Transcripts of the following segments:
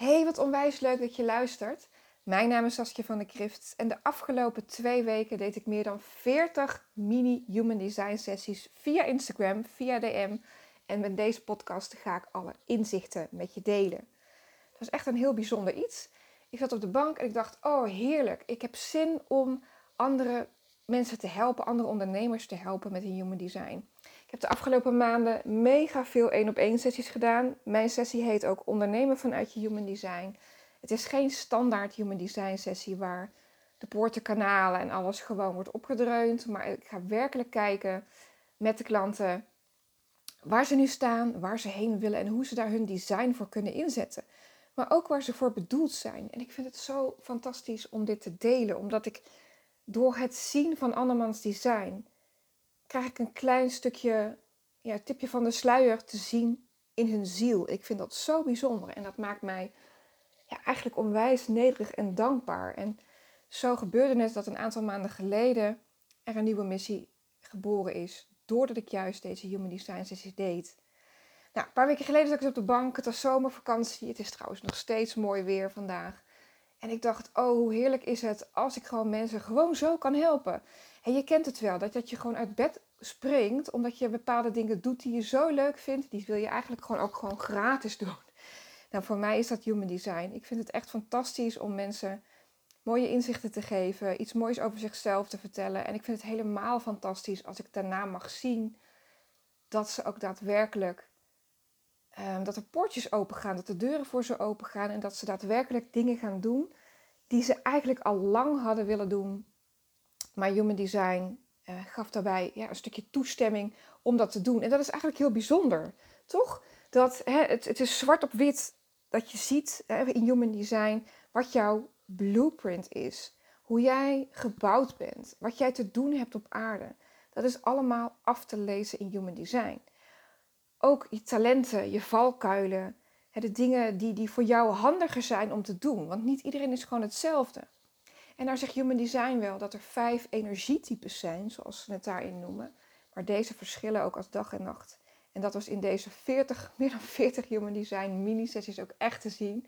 Hey, wat onwijs leuk dat je luistert. Mijn naam is Saskia van der Krift en de afgelopen twee weken deed ik meer dan 40 mini Human Design sessies via Instagram, via DM. En met deze podcast ga ik alle inzichten met je delen. Dat is echt een heel bijzonder iets. Ik zat op de bank en ik dacht, oh heerlijk, ik heb zin om andere mensen te helpen, andere ondernemers te helpen met hun Human Design. Ik heb de afgelopen maanden mega veel één op één sessies gedaan. Mijn sessie heet ook Ondernemen vanuit je Human Design. Het is geen standaard Human Design sessie waar de poortenkanalen en alles gewoon wordt opgedreund. Maar ik ga werkelijk kijken met de klanten waar ze nu staan, waar ze heen willen en hoe ze daar hun design voor kunnen inzetten. Maar ook waar ze voor bedoeld zijn. En ik vind het zo fantastisch om dit te delen, omdat ik door het zien van andermans design krijg ik een klein stukje, ja, tipje van de sluier te zien in hun ziel. Ik vind dat zo bijzonder en dat maakt mij ja, eigenlijk onwijs nederig en dankbaar. En zo gebeurde het dat een aantal maanden geleden er een nieuwe missie geboren is, doordat ik juist deze Human Design sessies deed. Nou, een paar weken geleden zat ik op de bank, het was zomervakantie, het is trouwens nog steeds mooi weer vandaag. En ik dacht, oh, hoe heerlijk is het als ik gewoon mensen gewoon zo kan helpen. En je kent het wel, dat, dat je gewoon uit bed springt omdat je bepaalde dingen doet die je zo leuk vindt. Die wil je eigenlijk gewoon ook gewoon gratis doen. Nou, voor mij is dat human design. Ik vind het echt fantastisch om mensen mooie inzichten te geven, iets moois over zichzelf te vertellen. En ik vind het helemaal fantastisch als ik daarna mag zien dat ze ook daadwerkelijk Um, dat er poortjes open gaan, dat de deuren voor ze open gaan en dat ze daadwerkelijk dingen gaan doen die ze eigenlijk al lang hadden willen doen. Maar Human Design uh, gaf daarbij ja, een stukje toestemming om dat te doen. En dat is eigenlijk heel bijzonder, toch? Dat hè, het, het is zwart op wit dat je ziet hè, in Human Design wat jouw blueprint is. Hoe jij gebouwd bent, wat jij te doen hebt op aarde. Dat is allemaal af te lezen in Human Design ook je talenten, je valkuilen, de dingen die, die voor jou handiger zijn om te doen. Want niet iedereen is gewoon hetzelfde. En daar zegt Human Design wel dat er vijf energietypes zijn, zoals ze het daarin noemen. Maar deze verschillen ook als dag en nacht. En dat was in deze 40, meer dan 40 Human Design mini-sessies ook echt te zien.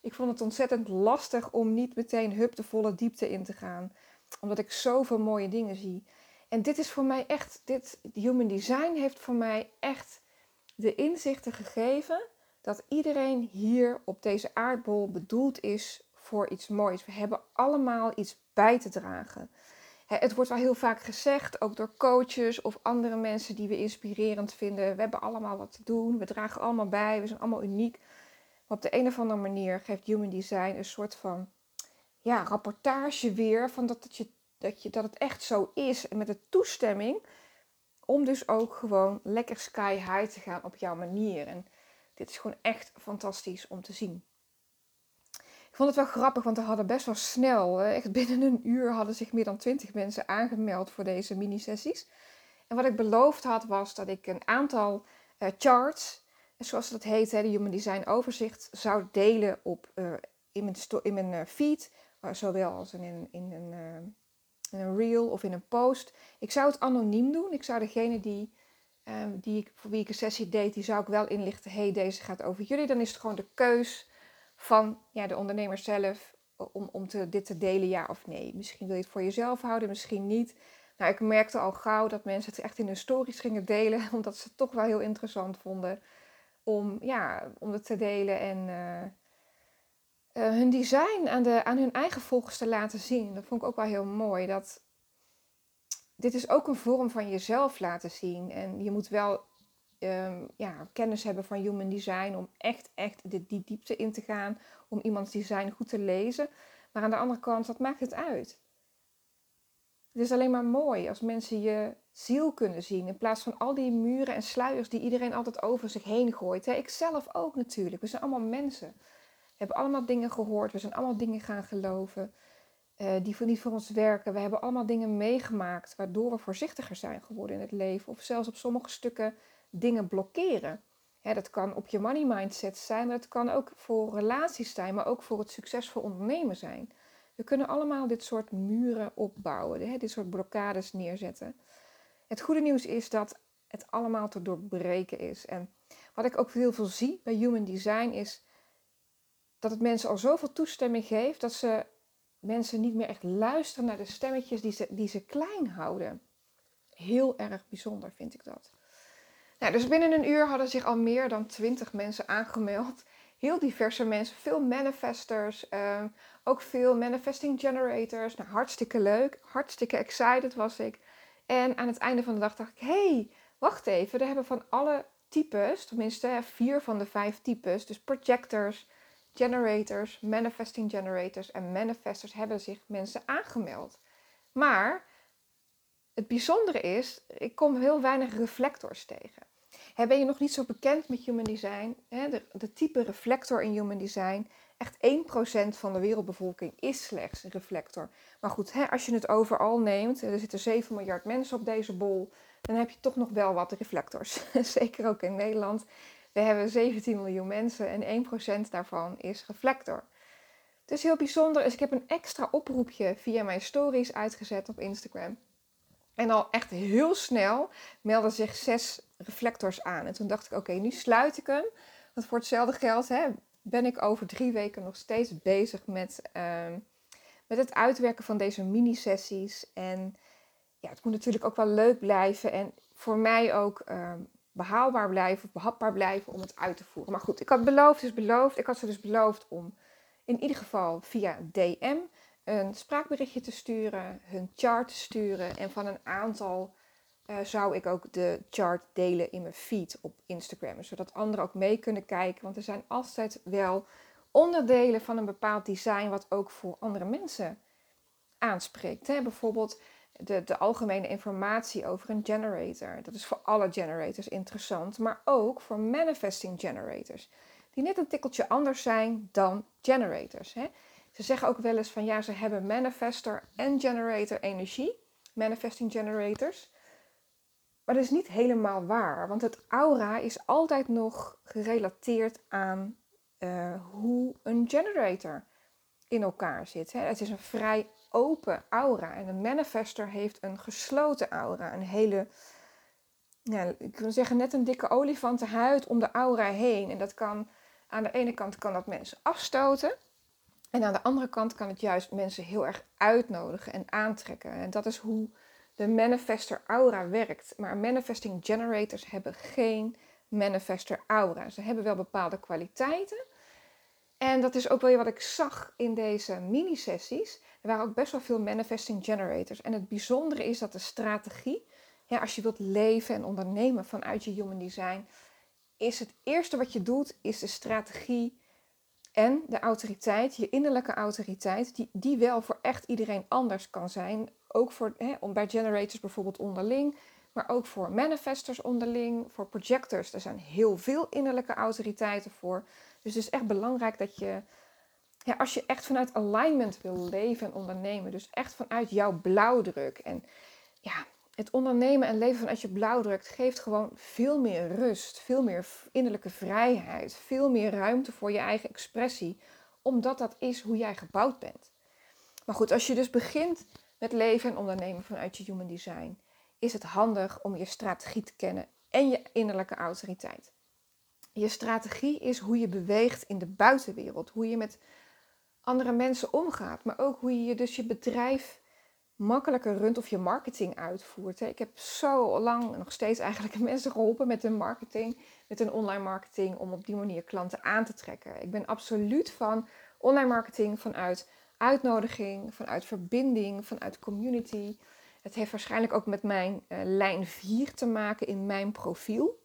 Ik vond het ontzettend lastig om niet meteen hup de volle diepte in te gaan. Omdat ik zoveel mooie dingen zie. En dit is voor mij echt, dit Human Design heeft voor mij echt de inzichten gegeven dat iedereen hier op deze aardbol bedoeld is voor iets moois. We hebben allemaal iets bij te dragen. Het wordt wel heel vaak gezegd, ook door coaches of andere mensen die we inspirerend vinden. We hebben allemaal wat te doen, we dragen allemaal bij, we zijn allemaal uniek. Maar op de een of andere manier geeft Human Design een soort van ja, rapportage weer van dat, dat, je, dat, je, dat het echt zo is. En met de toestemming om dus ook gewoon lekker sky high te gaan op jouw manier. En dit is gewoon echt fantastisch om te zien. Ik vond het wel grappig, want er hadden best wel snel, echt binnen een uur, hadden zich meer dan 20 mensen aangemeld voor deze mini-sessies. En wat ik beloofd had, was dat ik een aantal uh, charts, zoals dat heet, hè, de Human Design Overzicht, zou delen op, in mijn, in mijn uh, feed, zowel als in, in een een reel of in een post. Ik zou het anoniem doen. Ik zou degene die, um, die ik, voor wie ik een sessie deed, die zou ik wel inlichten. hey, deze gaat over jullie. Dan is het gewoon de keus van ja, de ondernemer zelf om, om te, dit te delen, ja of nee. Misschien wil je het voor jezelf houden, misschien niet. Nou, ik merkte al gauw dat mensen het echt in hun stories gingen delen, omdat ze het toch wel heel interessant vonden om, ja, om het te delen. En uh, uh, hun design aan, de, aan hun eigen volgers te laten zien. Dat vond ik ook wel heel mooi. Dat, dit is ook een vorm van jezelf laten zien. En je moet wel um, ja, kennis hebben van human design om echt, echt de, die diepte in te gaan. Om iemands design goed te lezen. Maar aan de andere kant, wat maakt het uit? Het is alleen maar mooi als mensen je ziel kunnen zien. In plaats van al die muren en sluiers die iedereen altijd over zich heen gooit. Ik zelf ook natuurlijk. We zijn allemaal mensen. We hebben allemaal dingen gehoord. We zijn allemaal dingen gaan geloven. Uh, die niet voor ons werken. We hebben allemaal dingen meegemaakt waardoor we voorzichtiger zijn geworden in het leven. Of zelfs op sommige stukken dingen blokkeren. dat kan op je money mindset zijn, maar het kan ook voor relaties zijn, maar ook voor het succesvol ondernemen zijn. We kunnen allemaal dit soort muren opbouwen, dit soort blokkades neerzetten. Het goede nieuws is dat het allemaal te doorbreken is. En wat ik ook heel veel zie bij Human Design is dat het mensen al zoveel toestemming geeft dat ze mensen niet meer echt luisteren naar de stemmetjes die ze, die ze klein houden. Heel erg bijzonder vind ik dat. Nou, dus binnen een uur hadden zich al meer dan 20 mensen aangemeld. Heel diverse mensen, veel manifestors, uh, ook veel manifesting generators. Nou, hartstikke leuk, hartstikke excited was ik. En aan het einde van de dag dacht ik, hey, wacht even, er hebben van alle types, tenminste vier van de vijf types, dus projectors, generators, manifesting generators en manifestors hebben zich mensen aangemeld. Maar het bijzondere is, ik kom heel weinig reflectors tegen. Ben je nog niet zo bekend met Human Design? de, de, type reflector in Human Design, echt 1% van de wereldbevolking is slechts een reflector. Maar goed, als je het overal neemt, er zitten 7 miljard mensen op deze bol, dan heb je toch nog wel wat reflectors. Zeker ook in Nederland. We hebben 17 miljoen mensen en 1% daarvan is reflector. Is heel bijzonder. Dus ik heb een extra oproepje via mijn stories uitgezet op Instagram. En al echt heel snel melden zich zes reflectors aan. En toen dacht ik, oké, nu sluit ik hem. Want voor hetzelfde geld hè, ben ik over drie weken nog steeds bezig met, ehm, met het uitwerken van deze mini-sessies. En ja, het moet natuurlijk ook wel leuk blijven. En voor mij ook ehm, behaalbaar blijven of behapbaar blijven om het uit te voeren. Maar goed, ik had beloofd, dus beloofd. Ik had ze dus beloofd om in ieder geval via DM een spraakberichtje te sturen, hun chart te sturen. En van een aantal uh, zou ik ook de chart delen in mijn feed op Instagram. Zodat anderen ook mee kunnen kijken. Want er zijn altijd wel onderdelen van een bepaald design wat ook voor andere mensen aanspreekt. Hè? Bijvoorbeeld de, de algemene informatie over een generator. Dat is voor alle generators interessant, maar ook voor manifesting generators. Die net een tikkeltje anders zijn dan generators. Hè? Ze zeggen ook wel eens van ja, ze hebben manifestor en generator energie. Manifesting generators. Maar dat is niet helemaal waar, want het aura is altijd nog gerelateerd aan uh, hoe een generator in elkaar zit. Hè. Het is een vrij open aura en een manifester heeft een gesloten aura. Een hele, ja, ik wil zeggen, net een dikke olifantenhuid om de aura heen. En dat kan, aan de ene kant kan dat mensen afstoten. En aan de andere kant kan het juist mensen heel erg uitnodigen en aantrekken. En dat is hoe de manifester aura werkt. Maar manifesting generators hebben geen manifester aura. Ze hebben wel bepaalde kwaliteiten. En dat is ook wel wat ik zag in deze mini-sessies. Er waren ook best wel veel manifesting generators. En het bijzondere is dat de strategie, ja, als je wilt leven en ondernemen vanuit je human design, is het eerste wat je doet, is de strategie en de autoriteit, je innerlijke autoriteit, die, die wel voor echt iedereen anders kan zijn. Ook voor, hè, bij generators bijvoorbeeld onderling, maar ook voor manifestors onderling, voor projectors. Er zijn heel veel innerlijke autoriteiten voor. Dus het is echt belangrijk dat je, ja, als je echt vanuit alignment wil leven en ondernemen, dus echt vanuit jouw blauwdruk. En ja, het ondernemen en leven vanuit je blauwdruk geeft gewoon veel meer rust, veel meer innerlijke vrijheid, veel meer ruimte voor je eigen expressie, omdat dat is hoe jij gebouwd bent. Maar goed, als je dus begint met leven en ondernemen vanuit je human design, is het handig om je strategie te kennen en je innerlijke autoriteit. Je strategie is hoe je beweegt in de buitenwereld, hoe je met andere mensen omgaat, maar ook hoe je dus je bedrijf makkelijker runt of je marketing uitvoert. Ik heb zo lang, nog steeds eigenlijk mensen geholpen met hun marketing, met hun online marketing, om op die manier klanten aan te trekken. Ik ben absoluut van online marketing vanuit uitnodiging, vanuit verbinding, vanuit community. Het heeft waarschijnlijk ook met mijn uh, lijn 4 te maken in mijn profiel.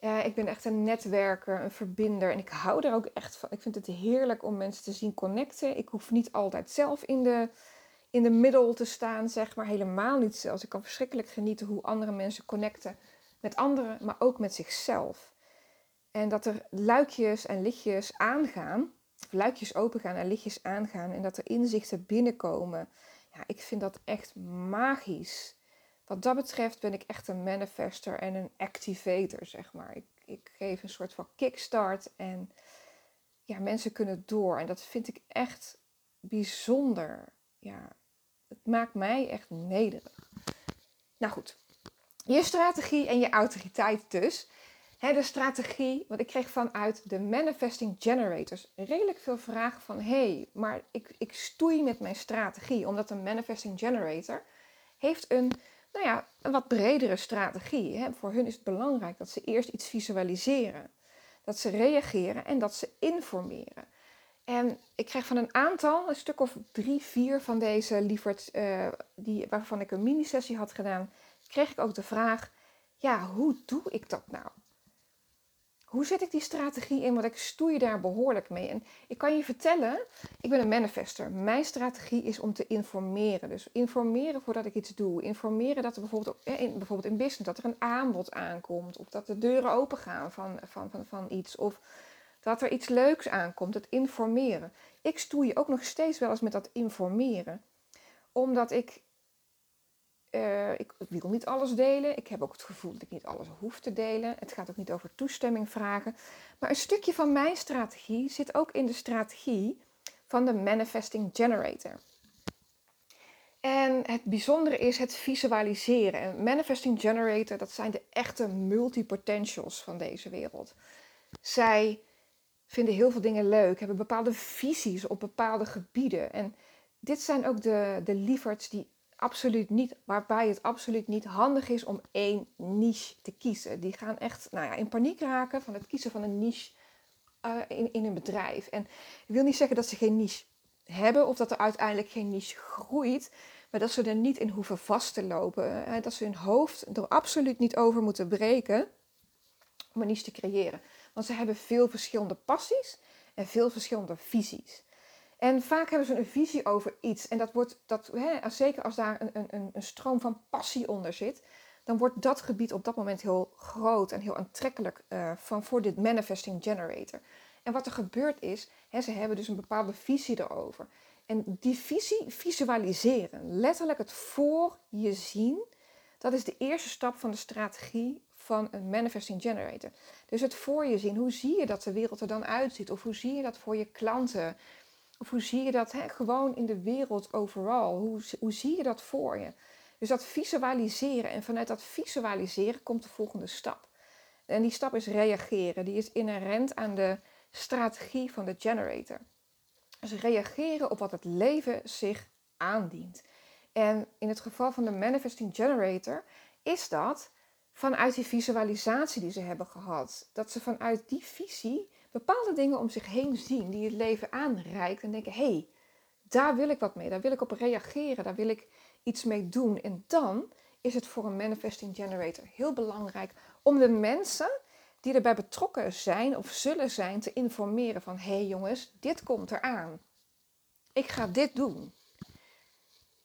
Uh, ik ben echt een netwerker, een verbinder en ik hou er ook echt van. Ik vind het heerlijk om mensen te zien connecten. Ik hoef niet altijd zelf in de, in de middel te staan, zeg maar. Helemaal niet zelfs. Ik kan verschrikkelijk genieten hoe andere mensen connecten met anderen, maar ook met zichzelf. En dat er luikjes en lichtjes aangaan, of luikjes opengaan en lichtjes aangaan en dat er inzichten binnenkomen ja, ik vind dat echt magisch. Wat dat betreft ben ik echt een manifester en een activator, zeg maar. Ik, ik geef een soort van kickstart en ja, mensen kunnen door. En dat vind ik echt bijzonder. Ja, het maakt mij echt nederig. Nou goed, je strategie en je autoriteit dus. de strategie, want ik kreeg vanuit de Manifesting Generators redelijk veel vragen van... hé, hey, maar ik, ik stoei met mijn strategie, omdat een Manifesting Generator heeft een, nou ja, een wat bredere strategie. Hè. Voor hun is het belangrijk dat ze eerst iets visualiseren, dat ze reageren en dat ze informeren. En ik kreeg van een aantal, een stuk of drie, vier van deze lieverds, uh, die, waarvan ik een mini-sessie had gedaan, kreeg ik ook de vraag: ja, hoe doe ik dat nou? Hoe zet ik die strategie in? Want ik stoei daar behoorlijk mee. En ik kan je vertellen, ik ben een manifester. Mijn strategie is om te informeren. Dus informeren voordat ik iets doe. Informeren dat er bijvoorbeeld in, bijvoorbeeld in business dat er een aanbod aankomt. Of dat de deuren open gaan van, van, van, van iets. Of dat er iets leuks aankomt. Het informeren. Ik stoei ook nog steeds wel eens met dat informeren. Omdat ik uh, ik wil niet alles delen. Ik heb ook het gevoel dat ik niet alles hoef te delen. Het gaat ook niet over toestemming vragen. Maar een stukje van mijn strategie zit ook in de strategie van de Manifesting Generator. En het bijzondere is het visualiseren. En Manifesting Generator, dat zijn de echte multipotentials van deze wereld. Zij vinden heel veel dingen leuk, hebben bepaalde visies op bepaalde gebieden. En dit zijn ook de, de lieverds die absoluut niet, waarbij het absoluut niet handig is om één niche te kiezen. Die gaan echt nou ja, in paniek raken van het kiezen van een niche uh, in, in een bedrijf. En ik wil niet zeggen dat ze geen niche hebben of dat er uiteindelijk geen niche groeit, maar dat ze er niet in hoeven vast te lopen. Dat ze hun hoofd er absoluut niet over moeten breken om een niche te creëren. Want ze hebben veel verschillende passies en veel verschillende visies. En vaak hebben ze een visie over iets. En dat wordt, dat, hè, zeker als daar een, een, een stroom van passie onder zit, dan wordt dat gebied op dat moment heel groot en heel aantrekkelijk uh, van, voor dit manifesting generator. En wat er gebeurt is, hè, ze hebben dus een bepaalde visie erover. En die visie visualiseren, letterlijk het voor je zien, dat is de eerste stap van de strategie van een manifesting generator. Dus het voor je zien, hoe zie je dat de wereld er dan uitziet? Of hoe zie je dat voor je klanten? Of hoe zie je dat hè, gewoon in de wereld overal? Hoe, hoe zie je dat voor je? Dus dat visualiseren. En vanuit dat visualiseren komt de volgende stap. En die stap is reageren. Die is inherent aan de strategie van de generator. Dus reageren op wat het leven zich aandient. En in het geval van de manifesting generator is dat vanuit die visualisatie die ze hebben gehad. Dat ze vanuit die visie bepaalde dingen om zich heen zien die het leven aanreikt en denken: hé, hey, daar wil ik wat mee, daar wil ik op reageren, daar wil ik iets mee doen. En dan is het voor een manifesting generator heel belangrijk om de mensen die erbij betrokken zijn of zullen zijn te informeren van: hé hey jongens, dit komt eraan. Ik ga dit doen.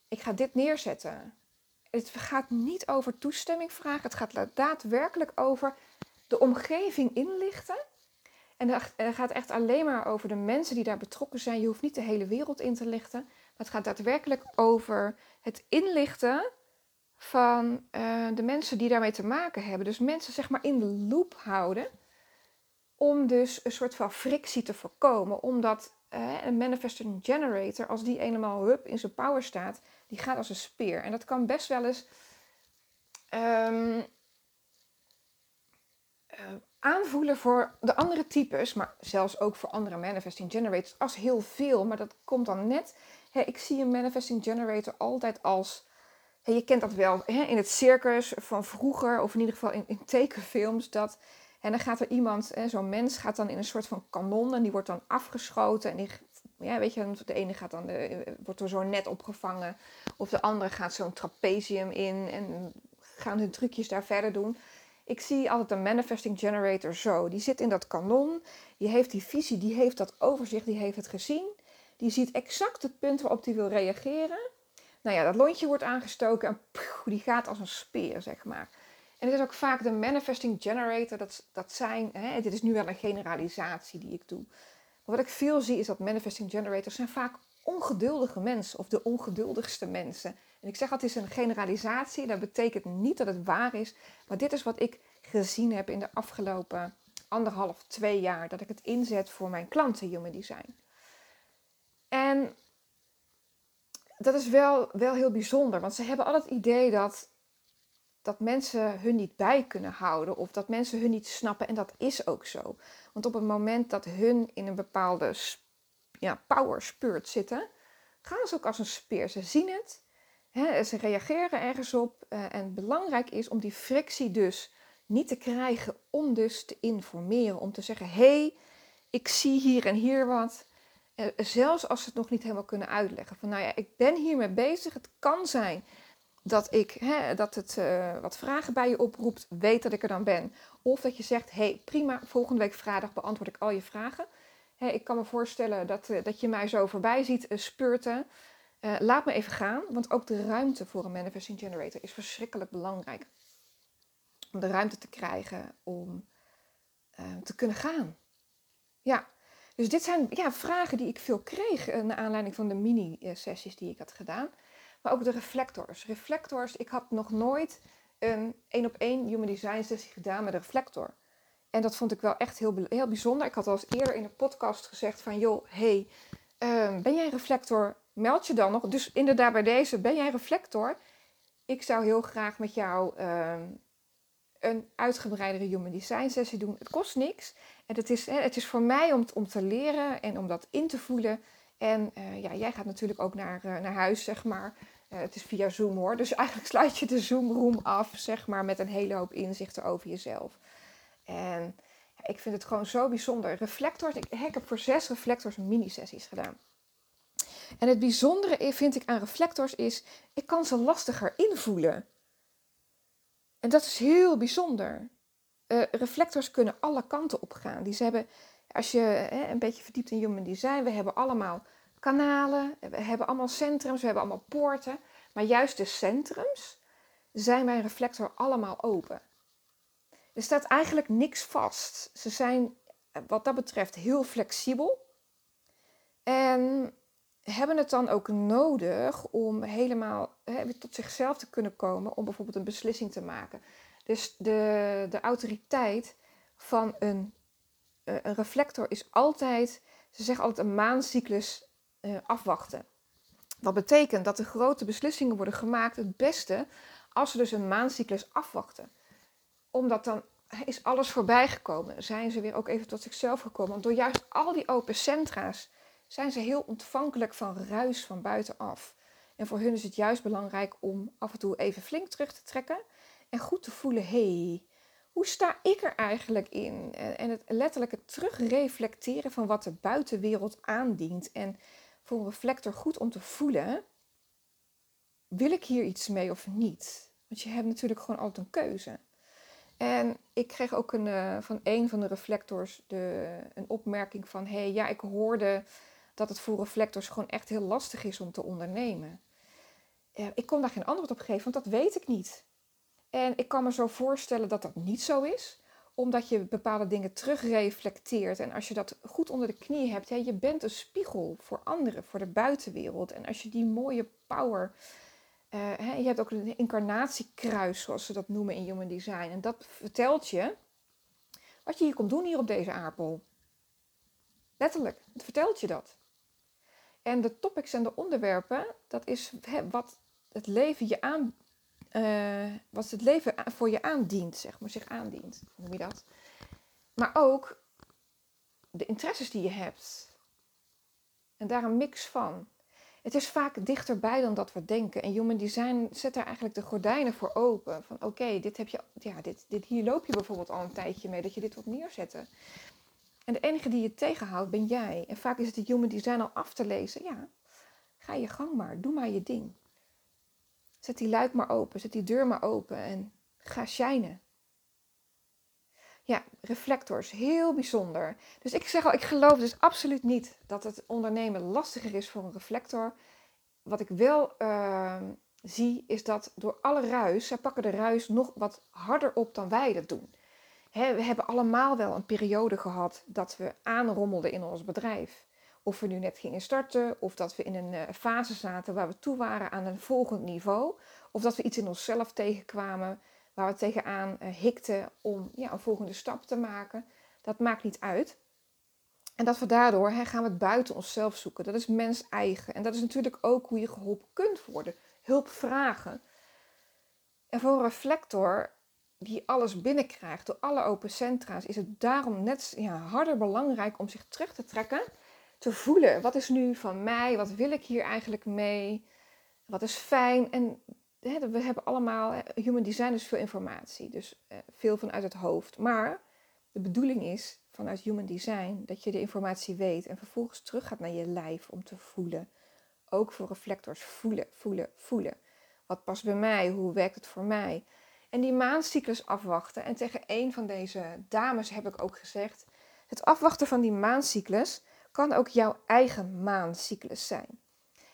Ik ga dit neerzetten. Het gaat niet over toestemming vragen. Het gaat daadwerkelijk over de omgeving inlichten en dat gaat echt alleen maar over de mensen die daar betrokken zijn. Je hoeft niet de hele wereld in te lichten. Maar het gaat daadwerkelijk over het inlichten van uh, de mensen die daarmee te maken hebben. Dus mensen zeg maar in de loop houden. Om dus een soort van frictie te voorkomen. Omdat uh, een manifesting generator, als die eenmaal hup in zijn power staat, die gaat als een speer. En dat kan best wel eens um, aanvoelen voor de andere types, maar zelfs ook voor andere manifesting generators, als heel veel. Maar dat komt dan net. ik zie een manifesting generator altijd als. je kent dat wel in het circus van vroeger, of in ieder geval in, in tekenfilms. Dat, en dan gaat er iemand, zo'n mens gaat dan in een soort van kanon en die wordt dan afgeschoten. En die, ja, weet je, de ene gaat dan de, wordt door zo'n net opgevangen, of de andere gaat zo'n trapezium in en gaan hun trucjes daar verder doen. Ik zie altijd een manifesting generator zo. Die zit in dat kanon, die heeft die visie, die heeft dat overzicht, die heeft het gezien. Die ziet exact het punt waarop hij wil reageren. Nou ja, dat lontje wordt aangestoken en die gaat als een speer, zeg maar. En het is ook vaak de manifesting generator, dat, dat zijn, hè, dit is nu wel een generalisatie die ik doe. Wat ik veel zie is dat manifesting generators zijn vaak ongeduldige mensen of de ongeduldigste mensen. En ik zeg het is een generalisatie. Dat betekent niet dat het waar is. Maar dit is wat ik gezien heb in de afgelopen anderhalf, twee jaar. Dat ik het inzet voor mijn klanten Human Design. En dat is wel, wel heel bijzonder. Want ze hebben al het idee dat dat mensen hun niet bij kunnen houden of dat mensen hun niet snappen. En dat is ook zo. Want op het moment dat hun in een bepaalde ja, power spurt zitten, gaan ze ook als een speer. Ze zien het, hè, ze reageren ergens op. Uh, en belangrijk is om die frictie dus niet te krijgen om dus te informeren. Om te zeggen, hé, hey, ik zie hier en hier wat. Uh, zelfs als ze het nog niet helemaal kunnen uitleggen. Van nou ja, ik ben hiermee bezig. Het kan zijn dat, ik, hè, dat het uh, wat vragen bij je oproept, weet dat ik er dan ben. Of dat je zegt, hey, prima, volgende week vrijdag beantwoord ik al je vragen. Hey, ik kan me voorstellen dat, uh, dat je mij zo voorbij ziet uh, speurten. laat me even gaan, want ook de ruimte voor een manifesting generator is verschrikkelijk belangrijk. Om de ruimte te krijgen om te kunnen gaan. Ja, dus dit zijn ja, vragen die ik veel kreeg naar aanleiding van de mini-sessies die ik had gedaan. Maar ook de reflectors. Reflectors, ik had nog nooit een één op één human design sessie gedaan met een reflector. En dat vond ik wel echt heel, heel bijzonder. Ik had al eens eerder in een podcast gezegd van joh, hey, um, ben jij een reflector? Meld je dan nog. Dus inderdaad bij deze, ben jij een reflector? Ik zou heel graag met jou um, een uitgebreidere human design sessie doen. Het kost niks. En het is, het is voor mij om, om te leren en om dat in te voelen. En uh, ja, jij gaat natuurlijk ook naar, uh, naar huis, zeg maar. Uh, het is via Zoom hoor. Dus eigenlijk sluit je de Zoom-room af, zeg maar, met een hele hoop inzichten over jezelf. En ja, ik vind het gewoon zo bijzonder. Reflectors, ik, ik heb voor zes reflectors mini-sessies gedaan. En het bijzondere vind ik aan reflectors is, ik kan ze lastiger invoelen. En dat is heel bijzonder. reflectors kunnen alle kanten op gaan. Die ze hebben als je hè, een beetje verdiept in human design, we hebben allemaal kanalen, we hebben allemaal centrums, we hebben allemaal poorten. Maar juist de centrums zijn bij een reflector allemaal open. Er staat eigenlijk niks vast. Ze zijn wat dat betreft heel flexibel. En hebben het dan ook nodig om helemaal hè, tot zichzelf te kunnen komen om bijvoorbeeld een beslissing te maken. Dus de, de autoriteit van een eh, een reflector is altijd, ze zeggen altijd een maancyclus uh, afwachten. Dat betekent dat de grote beslissingen worden gemaakt het beste als ze dus een maancyclus afwachten. Omdat dan is alles voorbij gekomen. Zijn ze weer ook even tot zichzelf gekomen. Want door juist al die open centra's zijn ze heel ontvankelijk van ruis van buitenaf. En voor hun is het juist belangrijk om af en toe even flink terug te trekken en goed te voelen: hé, hey, hoe sta ik er eigenlijk in? En het letterlijk terugreflecteren van wat de buitenwereld aandient. En voor een reflector goed om te voelen, wil ik hier iets mee of niet? Want je hebt natuurlijk gewoon altijd een keuze. En ik kreeg ook een, uh, van een van de reflectors de, een opmerking van... hé, hey, ja, ik hoorde dat het voor reflectors gewoon echt heel lastig is om te ondernemen. Uh, ik kon daar geen antwoord op geven, want dat weet ik niet. En ik kan me zo voorstellen dat dat niet zo is, omdat je bepaalde dingen terugreflecteert. En als je dat goed onder de knie hebt, je bent een spiegel voor anderen, voor de buitenwereld. En als je die mooie power. Hè, je hebt ook een incarnatiekruis, zoals ze dat noemen in Human Design. En dat vertelt je wat je hier komt doen hier op deze aardbol. Letterlijk, het vertelt je dat. En de topics en de onderwerpen, dat is wat het leven je aan, uh, wat het leven voor je aandient, zeg maar, zich aandient. Noem je dat? Maar ook de interesses die je hebt. En daar een mix van. Het is vaak dichterbij dan dat we denken. En Human Design zet daar eigenlijk de gordijnen voor open. Van oké, dit heb je, ja, dit, dit, hier loop je bijvoorbeeld al een tijdje mee, dat je dit wilt neerzetten. En de enige die je tegenhoudt ben jij. En vaak is het de Human Design al af te lezen. Ja, ga je gang maar, doe maar je ding. Zet die luik maar open, zet die deur maar open en ga shinen. Ja, reflectors, heel bijzonder. Dus ik zeg al, ik geloof dus absoluut niet dat het ondernemen lastiger is voor een reflector. Wat ik wel uh, zie, is dat door alle ruis, zij pakken de ruis nog wat harder op dan wij dat doen. we hebben allemaal wel een periode gehad dat we aanrommelden in ons bedrijf. Of we nu net gingen starten, of dat we in een uh, fase zaten waar we toe waren aan een volgend niveau. Of dat we iets in onszelf tegenkwamen waar we tegenaan uh, hikten om ja, een volgende stap te maken. Dat maakt niet uit. En dat we daardoor hè, gaan we het buiten onszelf zoeken. Dat is mens eigen. En dat is natuurlijk ook hoe je geholpen kunt worden. Hulp vragen. En voor een reflector die alles binnenkrijgt door alle open centra's, is het daarom net ja, harder belangrijk om zich terug te trekken, te voelen. Wat is nu van mij? Wat wil ik hier eigenlijk mee? Wat is fijn? En hè, we hebben allemaal, human design is veel informatie, dus eh, veel vanuit het hoofd. Maar de bedoeling is vanuit human design dat je de informatie weet en vervolgens terug gaat naar je lijf om te voelen. Ook voor reflectors voelen, voelen, voelen. Wat past bij mij? Hoe werkt het voor mij? En die maancyclus afwachten. En tegen een van deze dames heb ik ook gezegd: het afwachten van die maancyclus kan ook jouw eigen maancyclus zijn.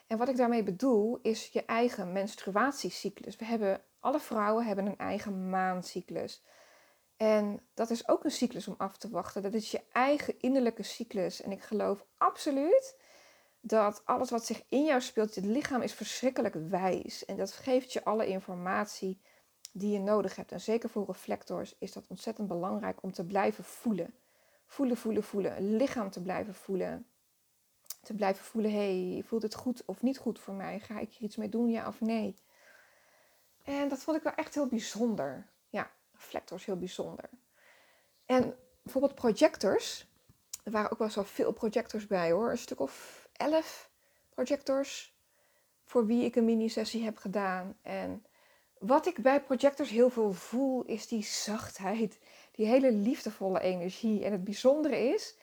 En wat ik daarmee bedoel is je eigen menstruatiecyclus. We hebben, alle vrouwen hebben een eigen maancyclus. En dat is ook een cyclus om af te wachten. Dat is je eigen innerlijke cyclus. En ik geloof absoluut dat alles wat zich in jou speelt, het lichaam is verschrikkelijk wijs. En dat geeft je alle informatie die je nodig hebt. En zeker voor reflectors is dat ontzettend belangrijk om te blijven voelen. Voelen, voelen, voelen. Lichaam te blijven voelen. Te blijven voelen, hey, voelt het goed of niet goed voor mij? Ga ik hier iets mee doen, ja of nee? En dat vond ik wel echt heel bijzonder. Ja, reflectors heel bijzonder. En bijvoorbeeld projectors. Er waren ook wel zo veel projectors bij hoor. Een stuk of elf projectors. Voor wie ik een mini-sessie heb gedaan. En wat ik bij projectors heel veel voel, is die zachtheid, die hele liefdevolle energie. En het bijzondere is,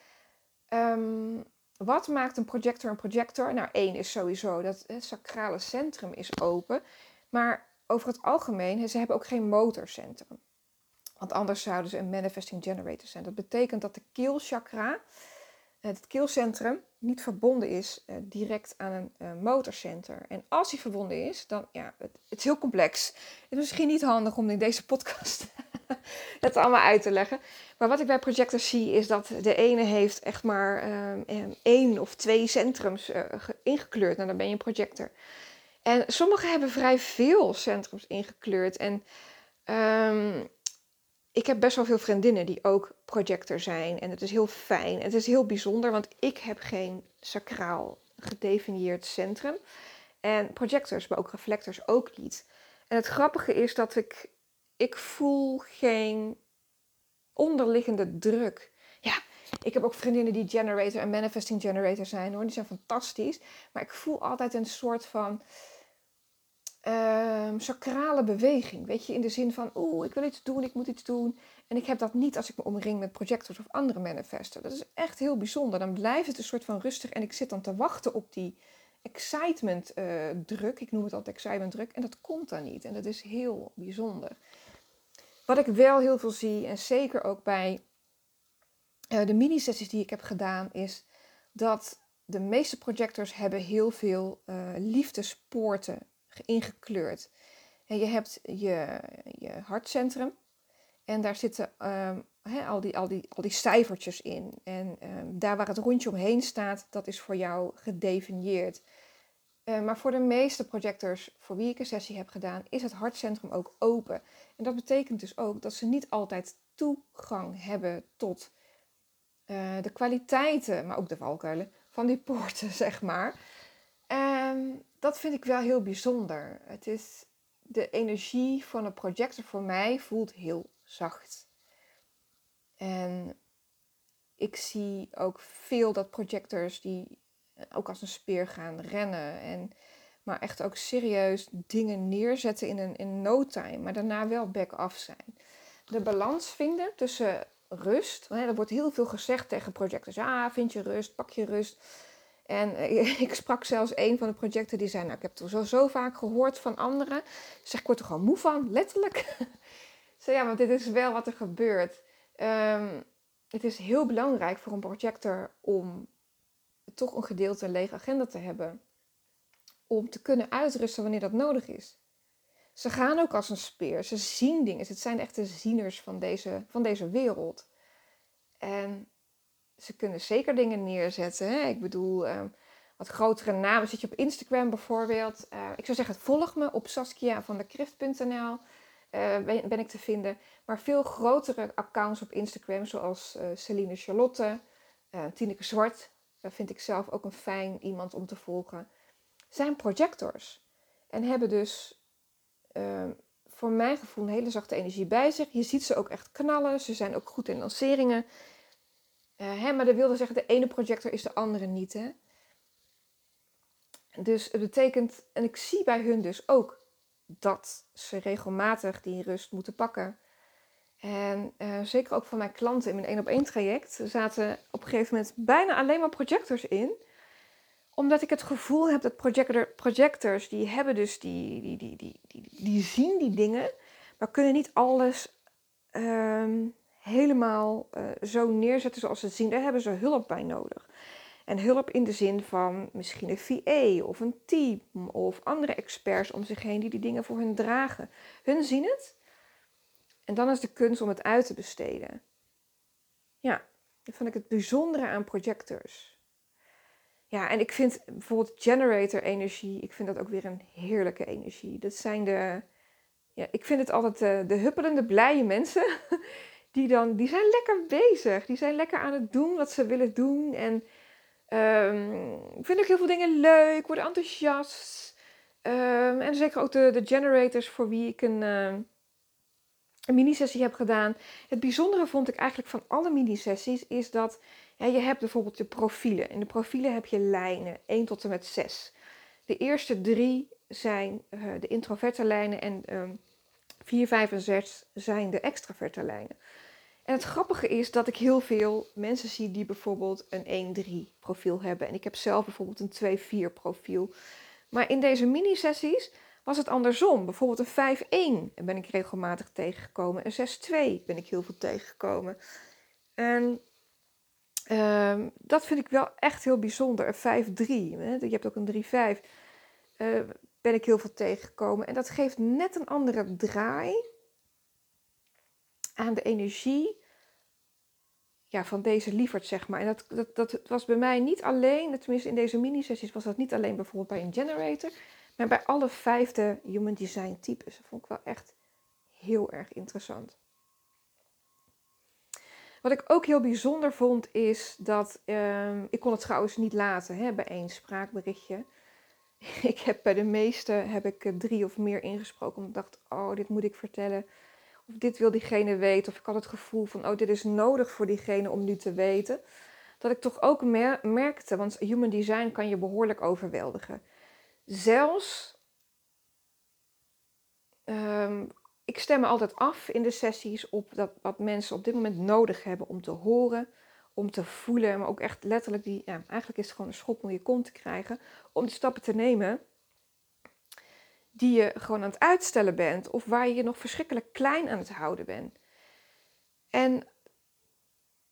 ehm, wat maakt een projector een projector? Nou, één is sowieso dat het sacrale centrum is open. Maar over het algemeen, ze hebben ook geen motorcentrum. Want anders zouden ze een manifesting generator zijn. Dat betekent dat de keelchakra, het keelcentrum, niet verbonden is uh, direct aan een uh, motorcenter. En als hij verbonden is, dan ja, het, het, is heel complex. Het is misschien niet handig om in deze podcast het allemaal uit te leggen. Maar wat ik bij projectors zie, is dat de ene heeft echt maar uh, één of twee centrums ingekleurd. Nou, dan ben je een projector. En sommigen hebben vrij veel centrums ingekleurd. En um, ik heb best wel veel vriendinnen die ook projector zijn. En het is heel fijn. Het is heel bijzonder, want ik heb geen sacraal gedefinieerd centrum. En projectors, maar ook reflectors ook niet. En het grappige is dat ik, ik voel geen onderliggende druk. Ja, ik heb ook vriendinnen die generator en manifesting generator zijn hoor. Die zijn fantastisch. Maar ik voel altijd een soort van um, sacrale beweging. Weet je, in de zin van, oeh, ik wil iets doen, ik moet iets doen. En ik heb dat niet als ik me omring met projectors of andere manifesten. Dat is echt heel bijzonder. Dan blijft het een soort van rustig en ik zit dan te wachten op die excitement uh, druk. Ik noem het altijd excitement druk. En dat komt dan niet. En dat is heel bijzonder. Wat ik wel heel veel zie, en zeker ook bij uh, de mini-sessies die ik heb gedaan, is dat de meeste projectors hebben heel veel uh, liefdespoorten ingekleurd. En je hebt je, je hartcentrum en daar zitten um, al, die, al, die, al die cijfertjes in. En um, daar waar het rondje omheen staat, dat is voor jou gedefinieerd. Uh, maar voor de meeste projectors voor wie ik een sessie heb gedaan, is het hartcentrum ook open. En dat betekent dus ook dat ze niet altijd toegang hebben tot uh, de kwaliteiten, maar ook de valkuilen van die poorten, zeg maar. Um, dat vind ik wel heel bijzonder. Het is de energie van een projector voor mij voelt heel zacht. En ik zie ook veel dat projectors die ook als een speer gaan rennen. En, maar echt ook serieus dingen neerzetten in een in no time. Maar daarna wel back-off zijn. De balans vinden tussen rust. Er wordt heel veel gezegd tegen projectors. Ah, vind je rust, pak je rust. En eh, ik sprak zelfs een van de projecten die zei, nou ik heb het zo, zo vaak gehoord van anderen. Zeg, ik word er gewoon moe van, letterlijk. zei, ja, want dit is wel wat er gebeurt. Um, het is heel belangrijk voor een projector om toch een gedeelte een lege agenda te hebben. Om te kunnen uitrusten wanneer dat nodig is. Ze gaan ook als een speer. Ze zien dingen. Het zijn echte zieners van deze, van deze wereld. En ze kunnen zeker dingen neerzetten. Hè? Ik bedoel, uh, wat grotere namen. Zit je op Instagram bijvoorbeeld. Uh, ik zou zeggen, volg me op Saskia van de Krift.nl. Uh, eh, ben, ben, ik te vinden. Maar veel grotere accounts op Instagram, zoals Celine Charlotte, Tineke Zwart. Daar vind ik zelf ook een fijn iemand om te volgen. Zijn projectors. En hebben dus voor mijn gevoel een hele zachte energie bij zich. Je ziet ze ook echt knallen. Ze zijn ook goed in lanceringen. Uh, hè, maar dat wilde zeggen, de ene projector is de andere niet. Hè? Dus het betekent, en ik zie bij hun dus ook dat ze regelmatig die rust moeten pakken. En uh, zeker ook van mijn klanten in mijn één op één traject zaten op een gegeven moment bijna alleen maar projectors in. Omdat ik het gevoel heb dat projector, projectors, die hebben dus die, die, die, die, die, zien die dingen, maar kunnen niet alles um, helemaal uh, zo neerzetten zoals ze het zien. Daar hebben ze hulp bij nodig. En hulp in de zin van misschien een VA of een team of andere experts om zich heen die die dingen voor hen dragen. Hun zien het. En dan is de kunst om het uit te besteden. Ja, dat vind ik het bijzondere aan projectors. Ja, en ik vind bijvoorbeeld generator energie, ik vind dat ook weer een heerlijke energie. Dat zijn de, ja, ik vind het altijd de, de huppelende, blije mensen. Die, dan, die zijn lekker bezig. Die zijn lekker aan het doen wat ze willen doen. En Um, ik vind ook heel veel dingen leuk, word enthousiast. Um, en zeker ook de, de generators voor wie ik een, uh, een mini-sessie heb gedaan. Het bijzondere vond ik eigenlijk van alle mini-sessies is dat ja, je hebt bijvoorbeeld de profielen. In de profielen heb je lijnen, 1 tot en met 6. De eerste drie zijn uh, de introverte lijnen en um, 4, 5 en 6 zijn de extraverte lijnen. En het grappige is dat ik heel veel mensen zie die bijvoorbeeld een 1-3 profiel hebben. En ik heb zelf bijvoorbeeld een 2-4 profiel. Maar in deze mini-sessies was het andersom. Bijvoorbeeld een 5-1 ben ik regelmatig tegengekomen. Een 6-2 ben ik heel veel tegengekomen. En uh, dat vind ik wel echt heel bijzonder. Een 5-3, je hebt ook een 3-5. Uh, eh, ben ik heel veel tegengekomen. En dat geeft net een andere draai aan de energie ja, van deze lieverd, zeg maar. En dat, dat, dat was bij mij niet alleen, tenminste in deze mini-sessies was dat niet alleen bijvoorbeeld bij een generator, maar bij alle vijfde human design types. Vond ik wel echt heel erg interessant. Wat ik ook heel bijzonder vond is dat, um, ik kon het trouwens niet laten hè, bij één spraakberichtje. Ik heb bij de meeste heb ik drie of meer ingesproken, omdat ik dacht, oh, dit moet ik vertellen of dit wil diegene weten. Of ik had het gevoel van, oh, dit is nodig voor diegene om nu te weten. Dat ik toch ook merkte, want human design kan je behoorlijk overweldigen. Zelfs, um, ik stem me altijd af in de sessies op dat, wat mensen op dit moment nodig hebben om te horen, om te voelen. Maar ook echt letterlijk, die, ja, eigenlijk is het gewoon een schop om je kont te krijgen. Om die stappen te nemen die je gewoon aan het uitstellen bent of waar je je nog verschrikkelijk klein aan het houden bent. En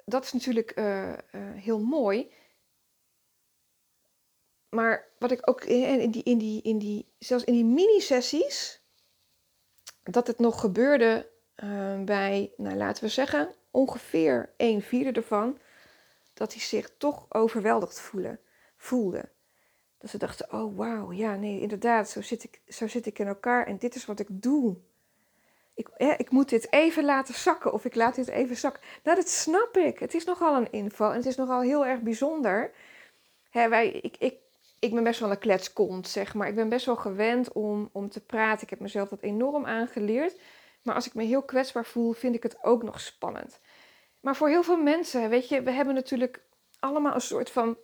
dat is natuurlijk uh, uh, heel mooi. Maar wat ik ook in, die, in, die, in die, zelfs in die mini-sessies, dat het nog gebeurde uh, bij, nou laten we zeggen, ongeveer een vierde ervan, dat hij zich toch overweldigd voelen, voelde. Dat ze dachten, oh wauw, ja nee, inderdaad, zo zit, ik, zo zit ik in elkaar en dit is wat ik doe. Ik, ik moet dit even laten zakken of ik laat dit even zakken. Nou, dat snap ik. Het is nogal een info en het is nogal heel erg bijzonder. Hè, wij, ik, ik, ik ben best wel een kletskont, zeg maar. Ik ben best wel gewend om, om te praten. Ik heb mezelf dat enorm aangeleerd. Maar als ik me heel kwetsbaar voel, vind ik het ook nog spannend. Maar voor heel veel mensen, weet je, we hebben natuurlijk allemaal een soort van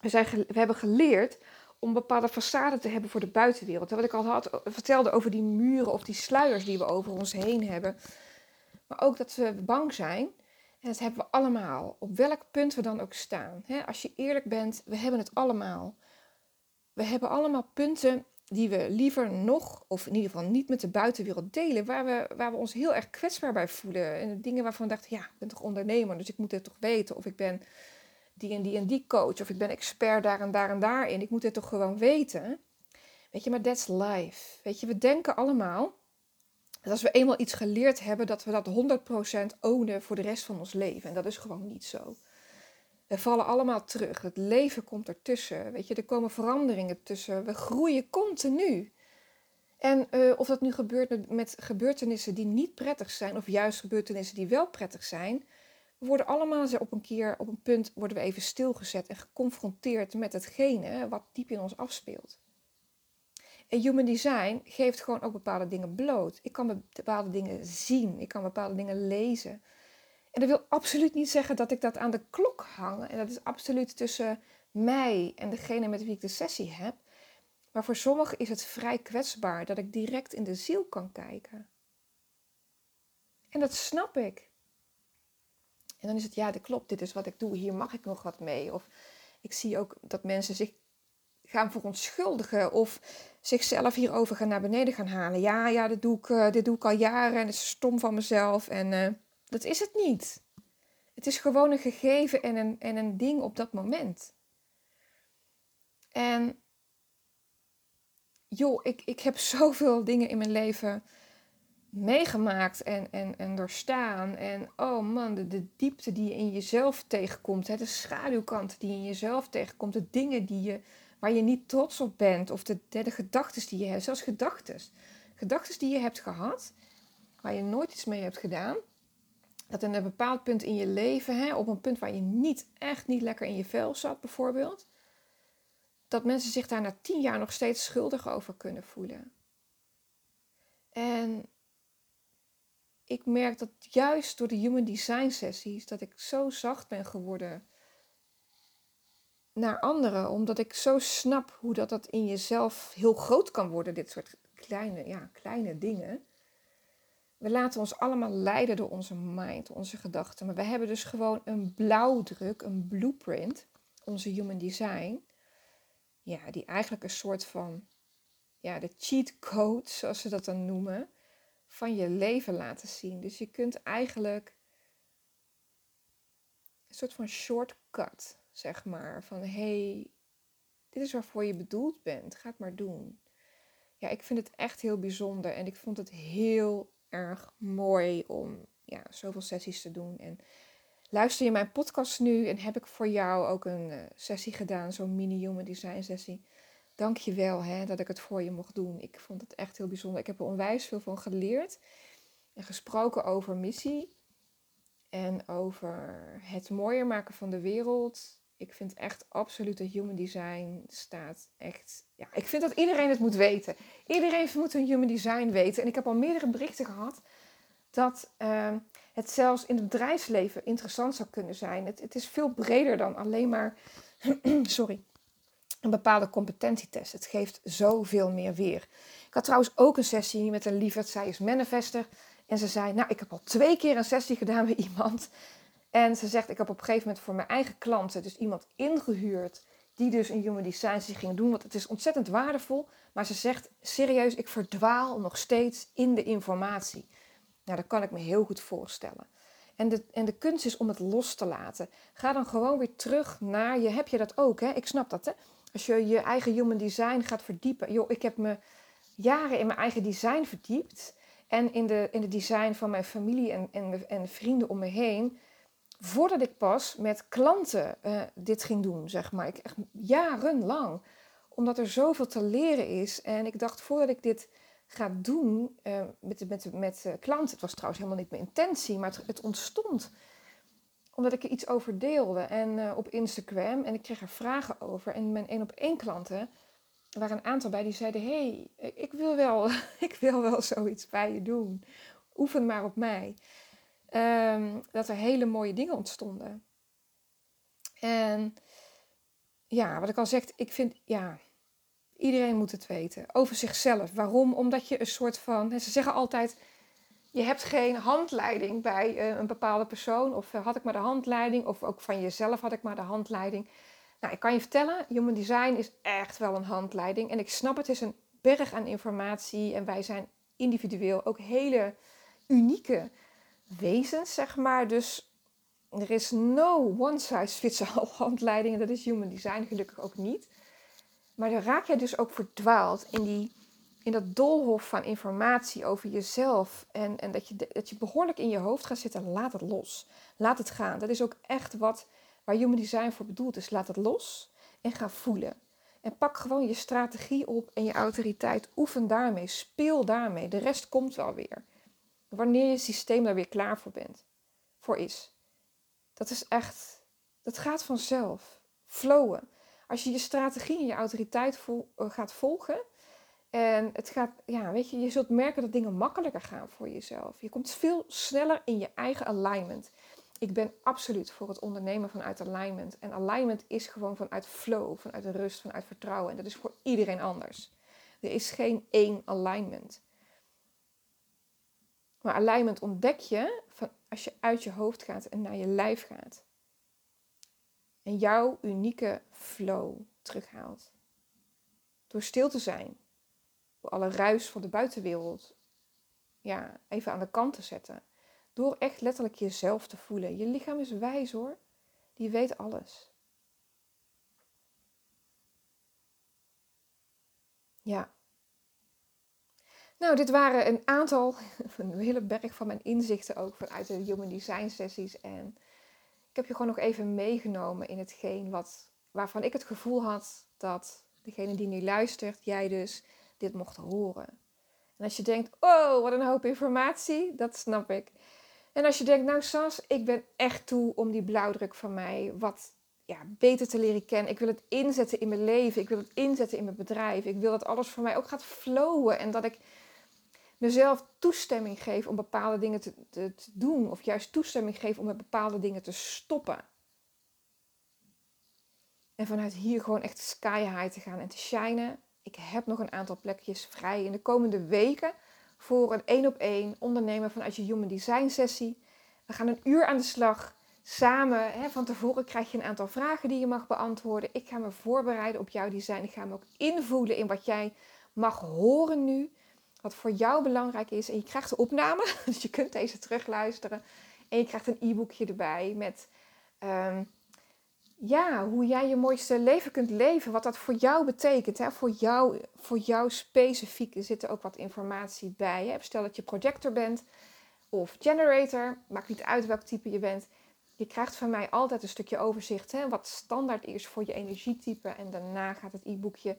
we, zijn, we hebben geleerd om bepaalde façade te hebben voor de buitenwereld. Wat ik al had, vertelde over die muren of die sluiers die we over ons heen hebben. Maar ook dat we bang zijn. En dat hebben we allemaal. Op welk punt we dan ook staan. als je eerlijk bent, we hebben het allemaal. We hebben allemaal punten die we liever nog, of in ieder geval niet met de buitenwereld delen, waar we, waar we ons heel erg kwetsbaar bij voelen. En dingen waarvan we dachten, ja, ik ben toch ondernemer, dus ik moet het toch weten. Of ik ben die en die en die coach. Of ik ben expert daar en daar en daarin. Ik moet dit toch gewoon weten. Weet je, maar that's life. Weet je, we denken allemaal dat als we eenmaal iets geleerd hebben, dat we dat 100% ownen voor de rest van ons leven. En dat is gewoon niet zo. We vallen allemaal terug. Het leven komt ertussen. Weet je, er komen veranderingen tussen. We groeien continu. En uh, of dat nu gebeurt met, met gebeurtenissen die niet prettig zijn, of juist gebeurtenissen die wel prettig zijn, we worden allemaal op een keer, op een punt, worden we even stilgezet en geconfronteerd met hetgene wat diep in ons afspeelt. En human design geeft gewoon ook bepaalde dingen bloot. Ik kan bepaalde dingen zien, ik kan bepaalde dingen lezen. En dat wil absoluut niet zeggen dat ik dat aan de klok hang. En dat is absoluut tussen mij en degene met wie ik de sessie heb. Maar voor sommigen is het vrij kwetsbaar dat ik direct in de ziel kan kijken. En dat snap ik. En dan is het, ja, dat klopt, dit is wat ik doe, hier mag ik nog wat mee. Of ik zie ook dat mensen zich gaan verontschuldigen of zichzelf hierover gaan naar beneden gaan halen. Ja, ja, dit doe ik, uh, dit doe ik al jaren en het is stom van mezelf. En uh, dat is het niet. Het is gewoon een gegeven en een, en een ding op dat moment. En joh, ik, ik heb zoveel dingen in mijn leven meegemaakt en, en, en doorstaan. En oh man, de, de diepte die je in jezelf tegenkomt, hè, de schaduwkant die in jezelf tegenkomt, de dingen die je, waar je niet trots op bent, of de, de gedachten die je hebt, zelfs gedachten. Gedachten die je hebt gehad, waar je nooit iets mee hebt gedaan. Dat in een bepaald punt in je leven, hè, op een punt waar je niet echt niet lekker in je vel zat, bijvoorbeeld, dat mensen zich daar na tien jaar nog steeds schuldig over kunnen voelen. En ik merk dat juist door de human design sessies dat ik zo zacht ben geworden naar anderen, omdat ik zo snap hoe dat, dat in jezelf heel groot kan worden, dit soort kleine, ja, kleine dingen. We laten ons allemaal leiden door onze mind, onze gedachten. Maar we hebben dus gewoon een blauwdruk, een blueprint, onze human design. Ja, die eigenlijk een soort van, ja, de cheat code, zoals ze dat dan noemen van je leven laten zien. Dus je kunt eigenlijk een soort van shortcut, zeg maar. Van hey, dit is waarvoor je bedoeld bent. Ga het maar doen. Ja, ik vind het echt heel bijzonder en ik vond het heel erg mooi om ja, zoveel sessies te doen. En luister je mijn podcast nu en heb ik voor jou ook een uh, sessie gedaan, zo'n mini-human design sessie dank je wel hè, dat ik het voor je mocht doen. Ik vond het echt heel bijzonder. Ik heb er onwijs veel van geleerd en gesproken over missie en over het mooier maken van de wereld. Ik vind echt absoluut dat human design staat echt. Ja, ik vind dat iedereen het moet weten. Iedereen moet een human design weten. En ik heb al meerdere berichten gehad dat uh, het zelfs in het bedrijfsleven interessant zou kunnen zijn. Het, het is veel breder dan alleen maar. sorry een bepaalde competentietest. Het geeft zoveel meer weer. Ik had trouwens ook een sessie met een lieverd. Zij is manifester. En ze zei, nou, ik heb al twee keer een sessie gedaan met iemand. En ze zegt, ik heb op een gegeven moment voor mijn eigen klanten dus iemand ingehuurd die dus een human design ging doen. Want het is ontzettend waardevol. Maar ze zegt, serieus, ik verdwaal nog steeds in de informatie. Nou, dat kan ik me heel goed voorstellen. En de, en de kunst is om het los te laten. Ga dan gewoon weer terug naar je. Heb je dat ook? Hè? Ik snap dat. Hè? Als je je eigen human design gaat verdiepen. Joh, ik heb me jaren in mijn eigen design verdiept. En in de, in de design van mijn familie en, en, en vrienden om me heen. Voordat ik pas met klanten uh, dit ging doen, zeg maar. Ik, echt jarenlang. Omdat er zoveel te leren is. En ik dacht, voordat ik dit ga doen uh, met, met, met uh, klanten. Het was trouwens helemaal niet mijn intentie, maar het, het ontstond omdat ik er iets over deelde en, op Instagram. En ik kreeg er vragen over. En mijn één op één klanten, er waren een aantal bij die zeiden... hey, ik wil wel, ik wil wel zoiets bij je doen. Oefen maar op mij. Um, dat er hele mooie dingen ontstonden. En ja, wat ik al zeg, ik vind, ja, iedereen moet het weten. Over zichzelf. Waarom? Omdat je een soort van, ze zeggen altijd je hebt geen handleiding bij uh, een bepaalde persoon. Of uh, had ik maar de handleiding. Of ook van jezelf had ik maar de handleiding. Nou, ik kan je vertellen, Human Design is echt wel een handleiding. En ik snap het is een berg aan informatie. En wij zijn individueel ook hele unieke wezens, zeg maar. Dus er is no one size fits all handleiding. En dat is Human Design gelukkig ook niet. Maar dan raak je dus ook verdwaald in die in dat doolhof van informatie over jezelf en, en dat, je, dat je behoorlijk in je hoofd gaat zitten, laat het los. Laat het gaan. Dat is ook echt wat waar Human Design voor bedoeld is. Laat het los en ga voelen. En pak gewoon je strategie op en je autoriteit. Oefen daarmee, speel daarmee. De rest komt wel weer. Wanneer je systeem daar weer klaar voor bent, voor is. Dat is echt, dat gaat vanzelf. Flowen. Als je je strategie en je autoriteit uh, gaat volgen, En het gaat, ja, weet je, je zult merken dat dingen makkelijker gaan voor jezelf. Je komt veel sneller in je eigen alignment. Ik ben absoluut voor het ondernemen vanuit alignment. En alignment is gewoon vanuit flow, vanuit rust, vanuit vertrouwen. En dat is voor iedereen anders. Er is geen één alignment. Maar alignment ontdek je van als je uit je hoofd gaat en naar je lijf gaat. En jouw unieke flow terughaalt. Door stil te zijn. Door alle ruis van de buitenwereld ja, even aan de kant te zetten. Door echt letterlijk jezelf te voelen. Je lichaam is wijs hoor. Die weet alles. Ja. Nou, dit waren een aantal, een hele berg van mijn inzichten ook vanuit de Human Design sessies. En ik heb je gewoon nog even meegenomen in hetgeen wat, waarvan ik het gevoel had dat degene die nu luistert, jij dus, dit mocht horen. En als je denkt, oh, wat een hoop informatie, dat snap ik. En als je denkt, nou Sas, ik ben echt toe om die blauwdruk van mij wat ja, beter te leren kennen. Ik wil het inzetten in mijn leven. Ik wil het inzetten in mijn bedrijf. Ik wil dat alles voor mij ook gaat flowen. En dat ik mezelf toestemming geef om bepaalde dingen te, te, doen. Of juist toestemming geef om met bepaalde dingen te stoppen. En vanuit hier gewoon echt sky high te gaan en te shinen. Ik heb nog een aantal plekjes vrij in de komende weken voor een één op één ondernemen vanuit je Human Design sessie. We gaan een uur aan de slag samen. Hè, van tevoren krijg je een aantal vragen die je mag beantwoorden. Ik ga me voorbereiden op jouw design. Ik ga me ook invoelen in wat jij mag horen nu. Wat voor jou belangrijk is. En je krijgt de opname, dus je kunt deze terugluisteren. En je krijgt een e-bookje erbij met ehm, ja, hoe jij je mooiste leven kunt leven. Wat dat voor jou betekent. Hè? Voor, jou, voor jou specifiek. Zit er ook wat informatie bij. Hè? Stel dat je projector bent of generator. Maakt niet uit welk type je bent. Je krijgt van mij altijd een stukje overzicht. Hè? Wat standaard is voor je energietype. En daarna gaat het e-boekje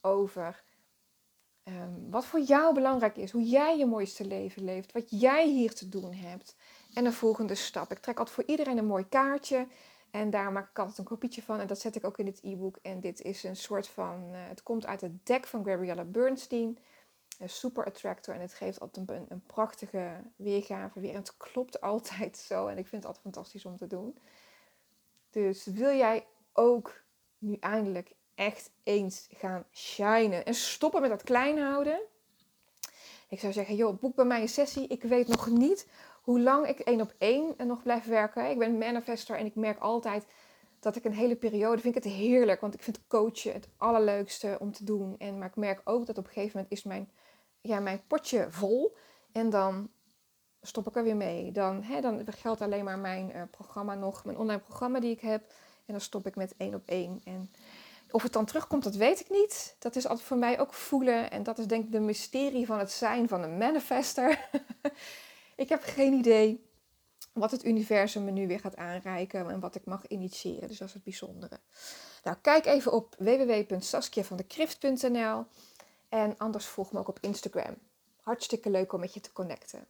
over um, wat voor jou belangrijk is. Hoe jij je mooiste leven leeft. Wat jij hier te doen hebt. En de volgende stap. Ik trek altijd voor iedereen een mooi kaartje. En daar maak ik altijd een kopietje van. En dat zet ik ook in het e-book. En dit is een soort van. Uh, het komt uit het deck van Gabriella Bernstein. Een super attractor. En het geeft altijd een, een prachtige weergave weer. En het klopt altijd zo. En ik vind het altijd fantastisch om te doen. Dus wil jij ook nu eindelijk echt eens gaan shinen. En stoppen met dat klein houden. Ik zou zeggen, joh, boek bij mij een sessie. Ik weet nog niet hoe lang ik één op één nog blijf werken. Ik ben manifester en ik merk altijd dat ik een hele periode vind ik het heerlijk. Want ik vind coachen het allerleukste om te doen. En, maar ik merk ook dat op een gegeven moment is mijn, ja, mijn potje vol. En dan stop ik er weer mee. Dan, hè, dan geldt alleen maar mijn uh, programma nog, mijn online programma die ik heb. En dan stop ik met één op één. En of het dan terugkomt, dat weet ik niet. Dat is altijd voor mij ook voelen. En dat is denk ik de mysterie van het zijn van een manifester. Ik heb geen idee wat het universum me nu weer gaat aanreiken en wat ik mag initiëren. Dus dat is het bijzondere. Nou, kijk even op www.saskiavandekrift.nl en anders volg me ook op Instagram. Hartstikke leuk om met je te connecten.